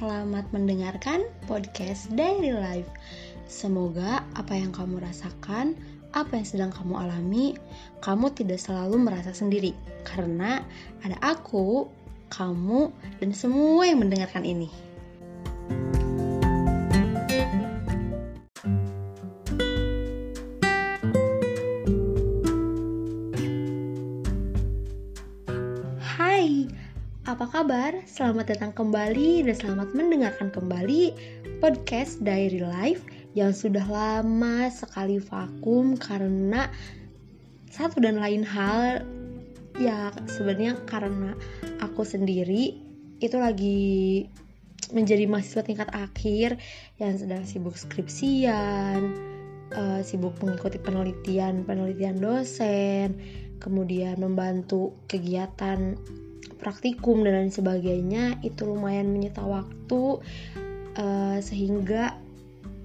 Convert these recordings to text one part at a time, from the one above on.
selamat mendengarkan podcast Daily Life. Semoga apa yang kamu rasakan, apa yang sedang kamu alami, kamu tidak selalu merasa sendiri karena ada aku, kamu, dan semua yang mendengarkan ini. Apa kabar? Selamat datang kembali dan selamat mendengarkan kembali podcast Diary Life yang sudah lama sekali vakum karena satu dan lain hal ya sebenarnya karena aku sendiri itu lagi menjadi mahasiswa tingkat akhir yang sedang sibuk skripsian, uh, sibuk mengikuti penelitian penelitian dosen, kemudian membantu kegiatan praktikum dan lain sebagainya itu lumayan menyita waktu uh, sehingga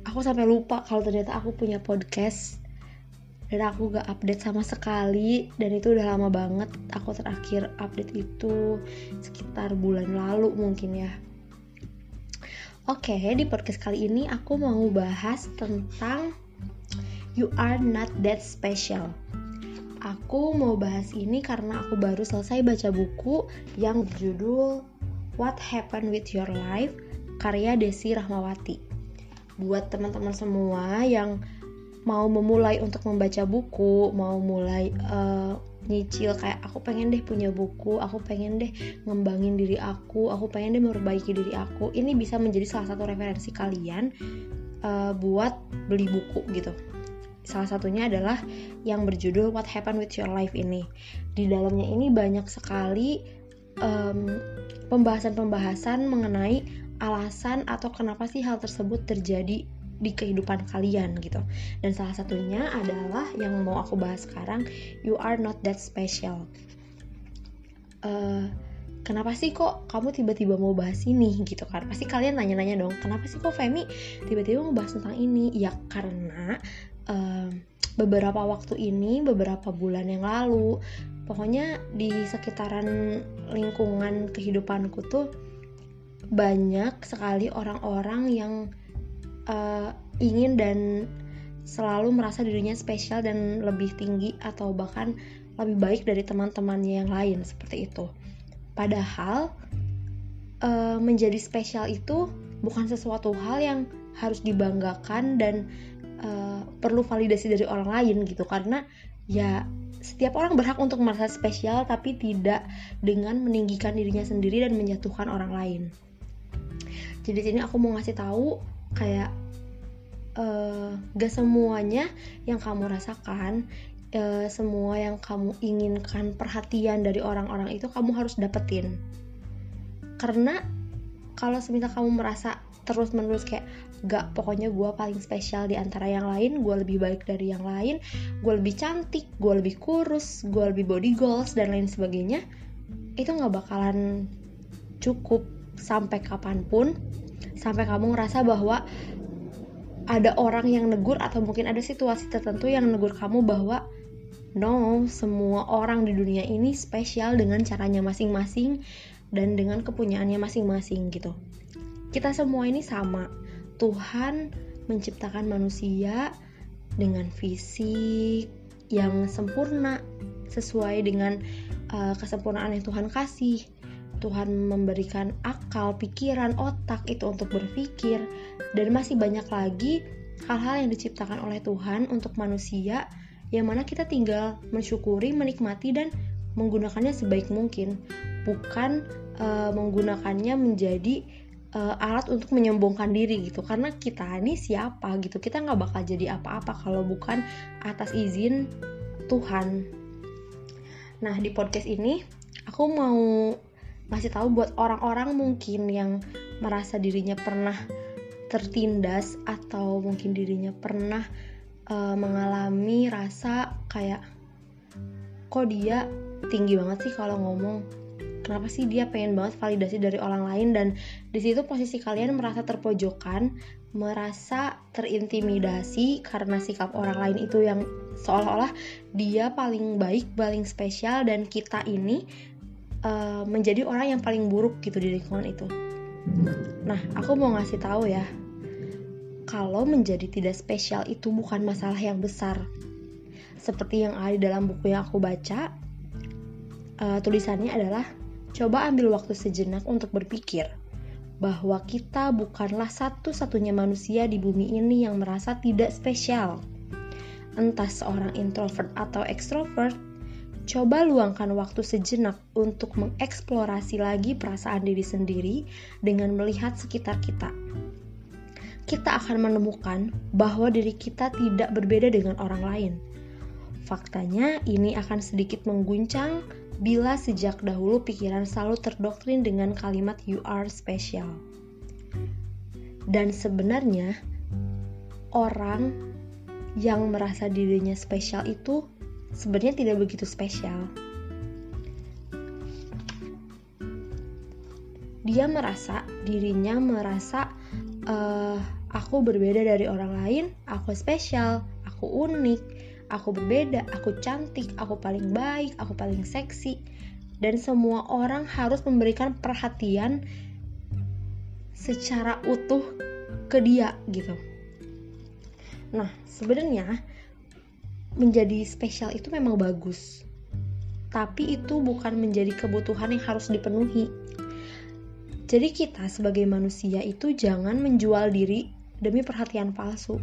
aku sampai lupa kalau ternyata aku punya podcast dan aku gak update sama sekali dan itu udah lama banget aku terakhir update itu sekitar bulan lalu mungkin ya. Oke di podcast kali ini aku mau bahas tentang you are not that special Aku mau bahas ini karena aku baru selesai baca buku yang berjudul What Happened with Your Life karya Desi Rahmawati. Buat teman-teman semua yang mau memulai untuk membaca buku, mau mulai uh, nyicil kayak aku pengen deh punya buku, aku pengen deh ngembangin diri aku, aku pengen deh memperbaiki diri aku. Ini bisa menjadi salah satu referensi kalian uh, buat beli buku gitu Salah satunya adalah yang berjudul What Happened with Your Life ini. Di dalamnya ini banyak sekali pembahasan-pembahasan um, mengenai alasan atau kenapa sih hal tersebut terjadi di kehidupan kalian gitu. Dan salah satunya adalah yang mau aku bahas sekarang, you are not that special. Uh, kenapa sih kok kamu tiba-tiba mau bahas ini gitu kan pasti kalian nanya-nanya dong kenapa sih kok Femi tiba-tiba mau bahas tentang ini ya karena beberapa waktu ini beberapa bulan yang lalu pokoknya di sekitaran lingkungan kehidupanku tuh banyak sekali orang-orang yang uh, ingin dan selalu merasa dirinya spesial dan lebih tinggi atau bahkan lebih baik dari teman-temannya yang lain seperti itu. Padahal uh, menjadi spesial itu bukan sesuatu hal yang harus dibanggakan dan perlu validasi dari orang lain gitu karena ya setiap orang berhak untuk merasa spesial tapi tidak dengan meninggikan dirinya sendiri dan menjatuhkan orang lain. Jadi sini aku mau ngasih tahu kayak uh, gak semuanya yang kamu rasakan uh, semua yang kamu inginkan perhatian dari orang-orang itu kamu harus dapetin karena kalau semisal kamu merasa terus menerus kayak gak pokoknya gue paling spesial di antara yang lain gue lebih baik dari yang lain gue lebih cantik gue lebih kurus gue lebih body goals dan lain sebagainya itu gak bakalan cukup sampai kapan pun sampai kamu ngerasa bahwa ada orang yang negur atau mungkin ada situasi tertentu yang negur kamu bahwa No, semua orang di dunia ini spesial dengan caranya masing-masing dan dengan kepunyaannya masing-masing gitu. Kita semua ini sama. Tuhan menciptakan manusia dengan fisik yang sempurna sesuai dengan uh, kesempurnaan yang Tuhan kasih. Tuhan memberikan akal, pikiran, otak itu untuk berpikir dan masih banyak lagi hal-hal yang diciptakan oleh Tuhan untuk manusia yang mana kita tinggal mensyukuri, menikmati dan menggunakannya sebaik mungkin, bukan uh, menggunakannya menjadi uh, alat untuk menyombongkan diri gitu. Karena kita ini siapa gitu, kita nggak bakal jadi apa-apa kalau bukan atas izin Tuhan. Nah di podcast ini aku mau ngasih tahu buat orang-orang mungkin yang merasa dirinya pernah tertindas atau mungkin dirinya pernah uh, mengalami rasa kayak kok dia tinggi banget sih kalau ngomong kenapa sih dia pengen banget validasi dari orang lain? Dan di situ posisi kalian merasa terpojokan merasa terintimidasi karena sikap orang lain itu yang seolah-olah dia paling baik paling spesial dan kita ini uh, menjadi orang yang paling buruk gitu di lingkungan itu. Nah, aku mau ngasih tahu ya, kalau menjadi tidak spesial itu bukan masalah yang besar. Seperti yang ada dalam buku yang aku baca, uh, tulisannya adalah coba ambil waktu sejenak untuk berpikir bahwa kita bukanlah satu-satunya manusia di bumi ini yang merasa tidak spesial. Entah seorang introvert atau ekstrovert, coba luangkan waktu sejenak untuk mengeksplorasi lagi perasaan diri sendiri dengan melihat sekitar kita. Kita akan menemukan bahwa diri kita tidak berbeda dengan orang lain. Faktanya, ini akan sedikit mengguncang bila sejak dahulu pikiran selalu terdoktrin dengan kalimat you are special. Dan sebenarnya orang yang merasa dirinya spesial itu sebenarnya tidak begitu spesial. Dia merasa dirinya merasa uh, aku berbeda dari orang lain, aku spesial, aku unik, aku berbeda, aku cantik, aku paling baik, aku paling seksi, dan semua orang harus memberikan perhatian secara utuh ke dia gitu. Nah, sebenarnya menjadi spesial itu memang bagus. Tapi itu bukan menjadi kebutuhan yang harus dipenuhi. Jadi kita sebagai manusia itu jangan menjual diri demi perhatian palsu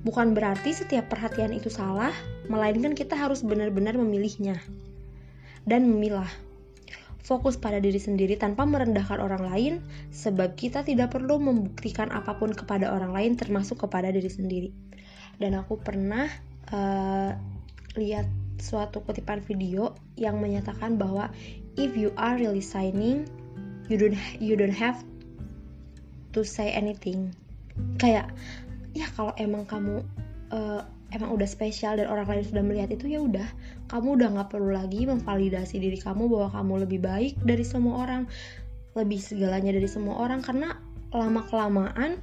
Bukan berarti setiap perhatian itu salah, melainkan kita harus benar-benar memilihnya dan memilah. Fokus pada diri sendiri tanpa merendahkan orang lain, sebab kita tidak perlu membuktikan apa pun kepada orang lain, termasuk kepada diri sendiri. Dan aku pernah uh, lihat suatu kutipan video yang menyatakan bahwa if you are really signing, you don't you don't have to say anything. Kayak ya kalau emang kamu uh, emang udah spesial dan orang lain sudah melihat itu ya udah kamu udah nggak perlu lagi memvalidasi diri kamu bahwa kamu lebih baik dari semua orang lebih segalanya dari semua orang karena lama kelamaan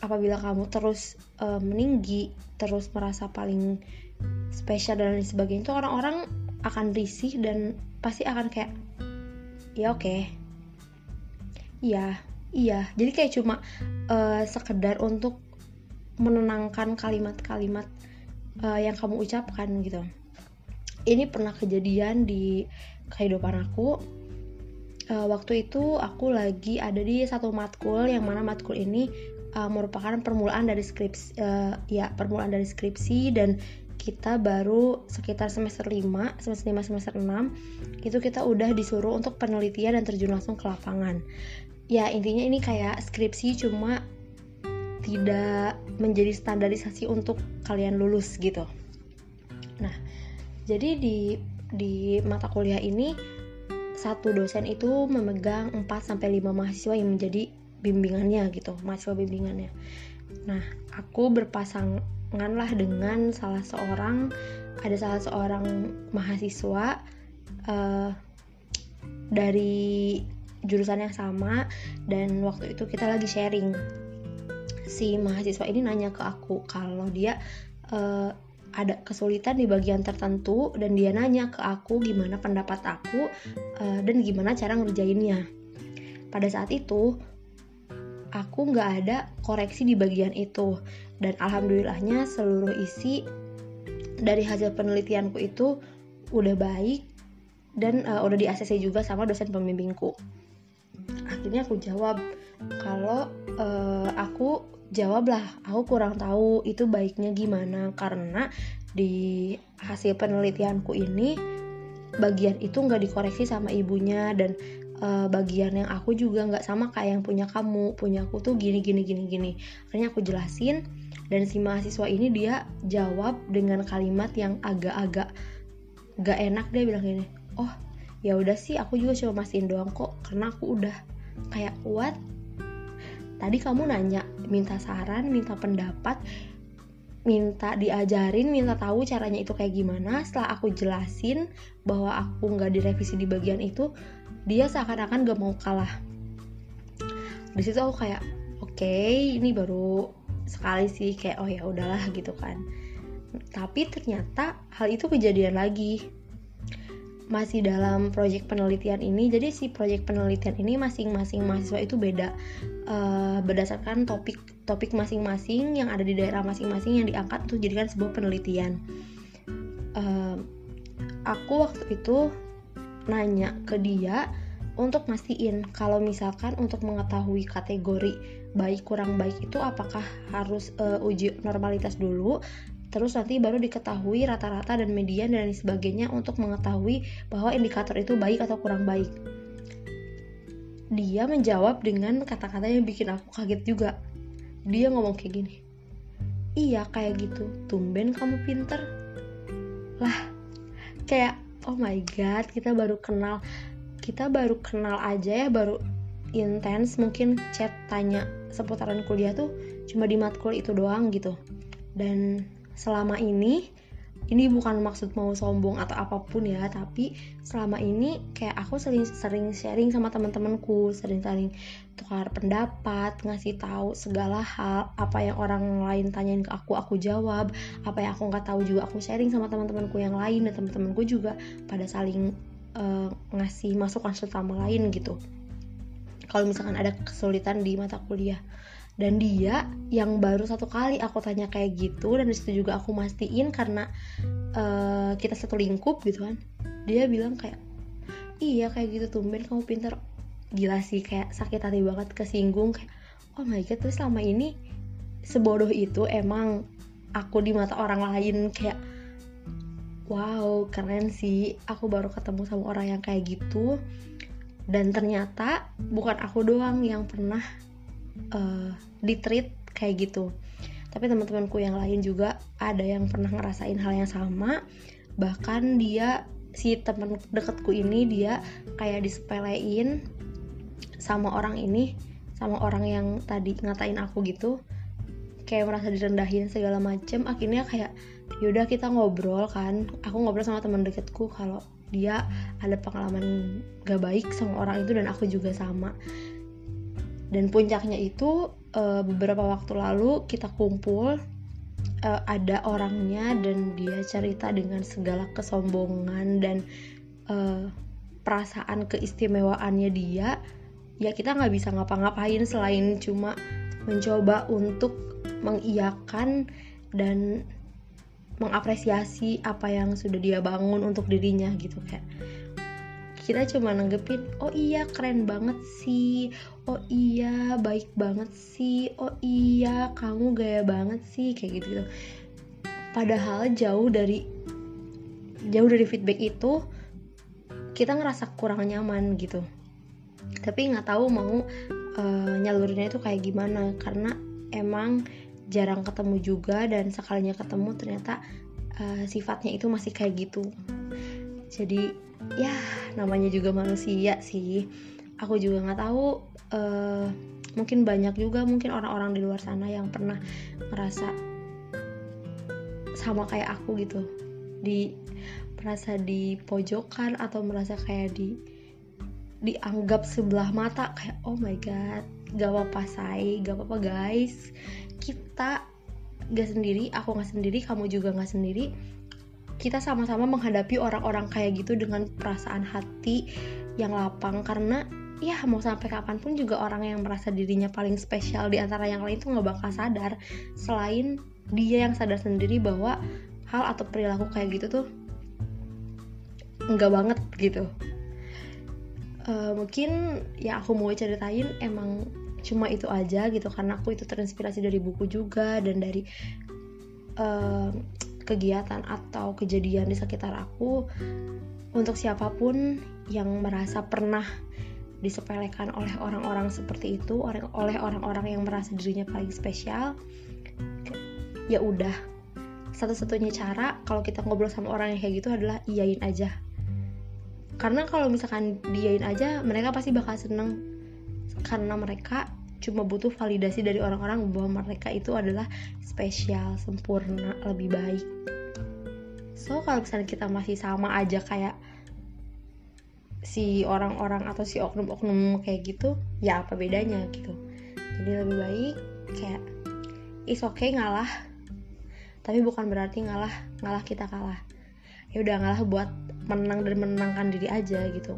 apabila kamu terus uh, meninggi terus merasa paling spesial dan lain sebagainya itu orang-orang akan risih dan pasti akan kayak ya oke okay. iya iya jadi kayak cuma uh, sekedar untuk menenangkan kalimat-kalimat uh, yang kamu ucapkan gitu ini pernah kejadian di kehidupan aku uh, waktu itu aku lagi ada di satu matkul yang mana matkul ini uh, merupakan permulaan dari skripsi uh, ya permulaan dari skripsi dan kita baru sekitar semester 5, semester 5, semester 6 itu kita udah disuruh untuk penelitian dan terjun langsung ke lapangan. Ya intinya ini kayak skripsi cuma tidak menjadi standarisasi untuk kalian lulus gitu. Nah, jadi di di mata kuliah ini satu dosen itu memegang 4 sampai 5 mahasiswa yang menjadi bimbingannya gitu, mahasiswa bimbingannya. Nah, aku berpasangan lah dengan salah seorang ada salah seorang mahasiswa uh, dari jurusan yang sama dan waktu itu kita lagi sharing si mahasiswa ini nanya ke aku kalau dia uh, ada kesulitan di bagian tertentu dan dia nanya ke aku gimana pendapat aku uh, dan gimana cara ngerjainnya. Pada saat itu aku nggak ada koreksi di bagian itu dan alhamdulillahnya seluruh isi dari hasil penelitianku itu udah baik dan uh, udah di ACC juga sama dosen pembimbingku. Akhirnya aku jawab kalau uh, aku jawablah aku kurang tahu itu baiknya gimana. Karena di hasil penelitianku ini bagian itu nggak dikoreksi sama ibunya. Dan uh, bagian yang aku juga nggak sama kayak yang punya kamu. Punya aku tuh gini gini gini gini. Akhirnya aku jelasin. Dan si mahasiswa ini dia jawab dengan kalimat yang agak-agak gak enak. Dia bilang gini oh ya udah sih aku juga cuma mastiin doang kok. Karena aku udah kayak what tadi kamu nanya minta saran minta pendapat minta diajarin minta tahu caranya itu kayak gimana. Setelah aku jelasin bahwa aku nggak direvisi di bagian itu dia seakan-akan gak mau kalah. Di situ aku kayak oke okay, ini baru sekali sih kayak oh ya udahlah gitu kan. Tapi ternyata hal itu kejadian lagi masih dalam proyek penelitian ini jadi si proyek penelitian ini masing-masing mahasiswa itu beda uh, berdasarkan topik topik masing-masing yang ada di daerah masing-masing yang diangkat untuk jadikan sebuah penelitian. Uh, aku waktu itu nanya ke dia untuk mastiin kalau misalkan untuk mengetahui kategori baik kurang baik itu apakah harus uh, uji normalitas dulu terus nanti baru diketahui rata-rata dan median dan lain sebagainya untuk mengetahui bahwa indikator itu baik atau kurang baik. Dia menjawab dengan kata-kata yang bikin aku kaget juga. Dia ngomong kayak gini, iya kayak gitu, tumben kamu pinter. Lah, kayak oh my god, kita baru kenal, kita baru kenal aja ya, baru intens mungkin chat tanya seputaran kuliah tuh cuma di matkul itu doang gitu. Dan selama ini ini bukan maksud mau sombong atau apa pun ya tapi selama ini kayak aku sering sering sharing sama teman-temanku sering-sering tukar pendapat ngasih tahu segala hal apa yang orang lain tanyain ke aku aku jawab apa yang aku nggak tahu juga aku sharing sama teman-temanku yang lain dan teman-temanku juga pada saling uh, ngasih masukan satu sama lain gitu. Kalau misalkan ada kesulitan di mata kuliah dan dia yang baru satu kali aku tanya kayak gitu dan di situ juga aku mastiin karena uh, kita satu lingkup gitu kan dia bilang kayak iya kayak gitu tumben kamu pinter gila sih kayak sakit hati banget kesinggung kayak oh my god terus selama ini sebodoh itu emang aku di mata orang lain. Kayak wow keren sih aku baru ketemu sama orang yang kayak gitu. Dan ternyata bukan aku doang yang pernah uh, di treat kayak gitu. Tapi teman-temanku yang lain juga ada yang pernah ngerasain hal yang sama. Bahkan dia si teman deketku ini dia kayak disepelein sama orang ini sama orang yang tadi ngatain aku gitu. Kayak merasa direndahin segala macem. Akhirnya kayak yaudah kita ngobrol kan. Aku ngobrol sama teman deketku kalau dia ada pengalaman gak baik sama orang itu dan aku juga sama dan puncaknya itu uh, beberapa waktu lalu kita kumpul uh, ada orangnya dan dia cerita dengan segala kesombongan dan uh, perasaan keistimewaannya dia. Ya kita nggak bisa ngapa-ngapain selain cuma mencoba untuk mengiyakan dan mengapresiasi apa yang sudah dia bangun untuk dirinya gitu kayak kita cuma nanggepin oh iya keren banget sih. Oh iya baik banget sih. Oh iya kamu gaya banget sih. Kayak gitu gitu padahal jauh dari jauh dari feedback itu kita ngerasa kurang nyaman gitu. Tapi nggak tahu mau uh, nyalurinnya itu kayak gimana. Karena emang jarang ketemu juga dan sekalinya ketemu ternyata uh, sifatnya itu masih kayak gitu jadi ya namanya juga manusia sih. Aku juga nggak tahu uh, mungkin banyak juga mungkin orang-orang di luar sana yang pernah merasa sama kayak aku gitu. Di merasa di pojokan atau merasa kayak di dianggap sebelah mata kayak oh my god gak apa-apa say gak apa-apa guys. Kita gak sendiri aku gak sendiri kamu juga gak sendiri kita sama-sama menghadapi orang-orang kayak gitu dengan perasaan hati yang lapang. Karena ya mau sampai kapan pun juga orang yang merasa dirinya paling spesial di antara yang lain tuh nggak bakal sadar. Selain dia yang sadar sendiri bahwa hal atau perilaku kayak gitu tuh nggak banget gitu. Uh, mungkin ya aku mau ceritain emang cuma itu aja gitu. Karena aku itu terinspirasi dari buku juga dan dari uh, kegiatan atau kejadian di sekitar aku untuk siapa pun yang merasa pernah disepelekan oleh orang-orang seperti itu oleh orang-orang yang merasa dirinya paling spesial ya udah. Satu-satunya cara kalau kita ngobrol sama orang yang kayak gitu adalah iyain aja. Karena kalau misalkan diain aja mereka pasti bakal seneng. Karena mereka cuma butuh validasi dari orang-orang bahwa mereka itu adalah spesial, sempurna, lebih baik. So kalau misalnya kita masih sama aja kayak si orang-orang atau si oknum-oknum kayak gitu, ya apa bedanya gitu. Jadi lebih baik kayak is okay ngalah, tapi bukan berarti ngalah ngalah kita kalah. Ya udah ngalah buat menang dan menenangkan diri aja gitu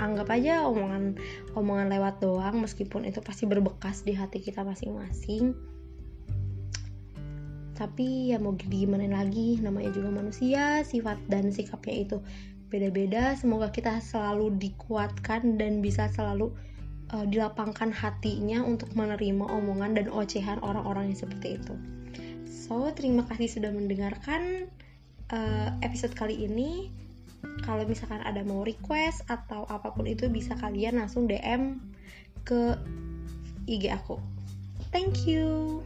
anggap aja omongan omongan lewat doang meskipun itu pasti berbekas di hati kita masing-masing. Tapi ya mau gimana lagi namanya juga manusia sifat dan sikapnya itu beda-beda. Semoga kita selalu dikuatkan dan bisa selalu uh, dilapangkan hatinya untuk menerima omongan dan ocehan orang-orang yang seperti itu. So terima kasih sudah mendengarkan uh, episode kali ini kalau misalkan ada mau request atau apa pun itu bisa kalian langsung DM ke IG aku. Thank you.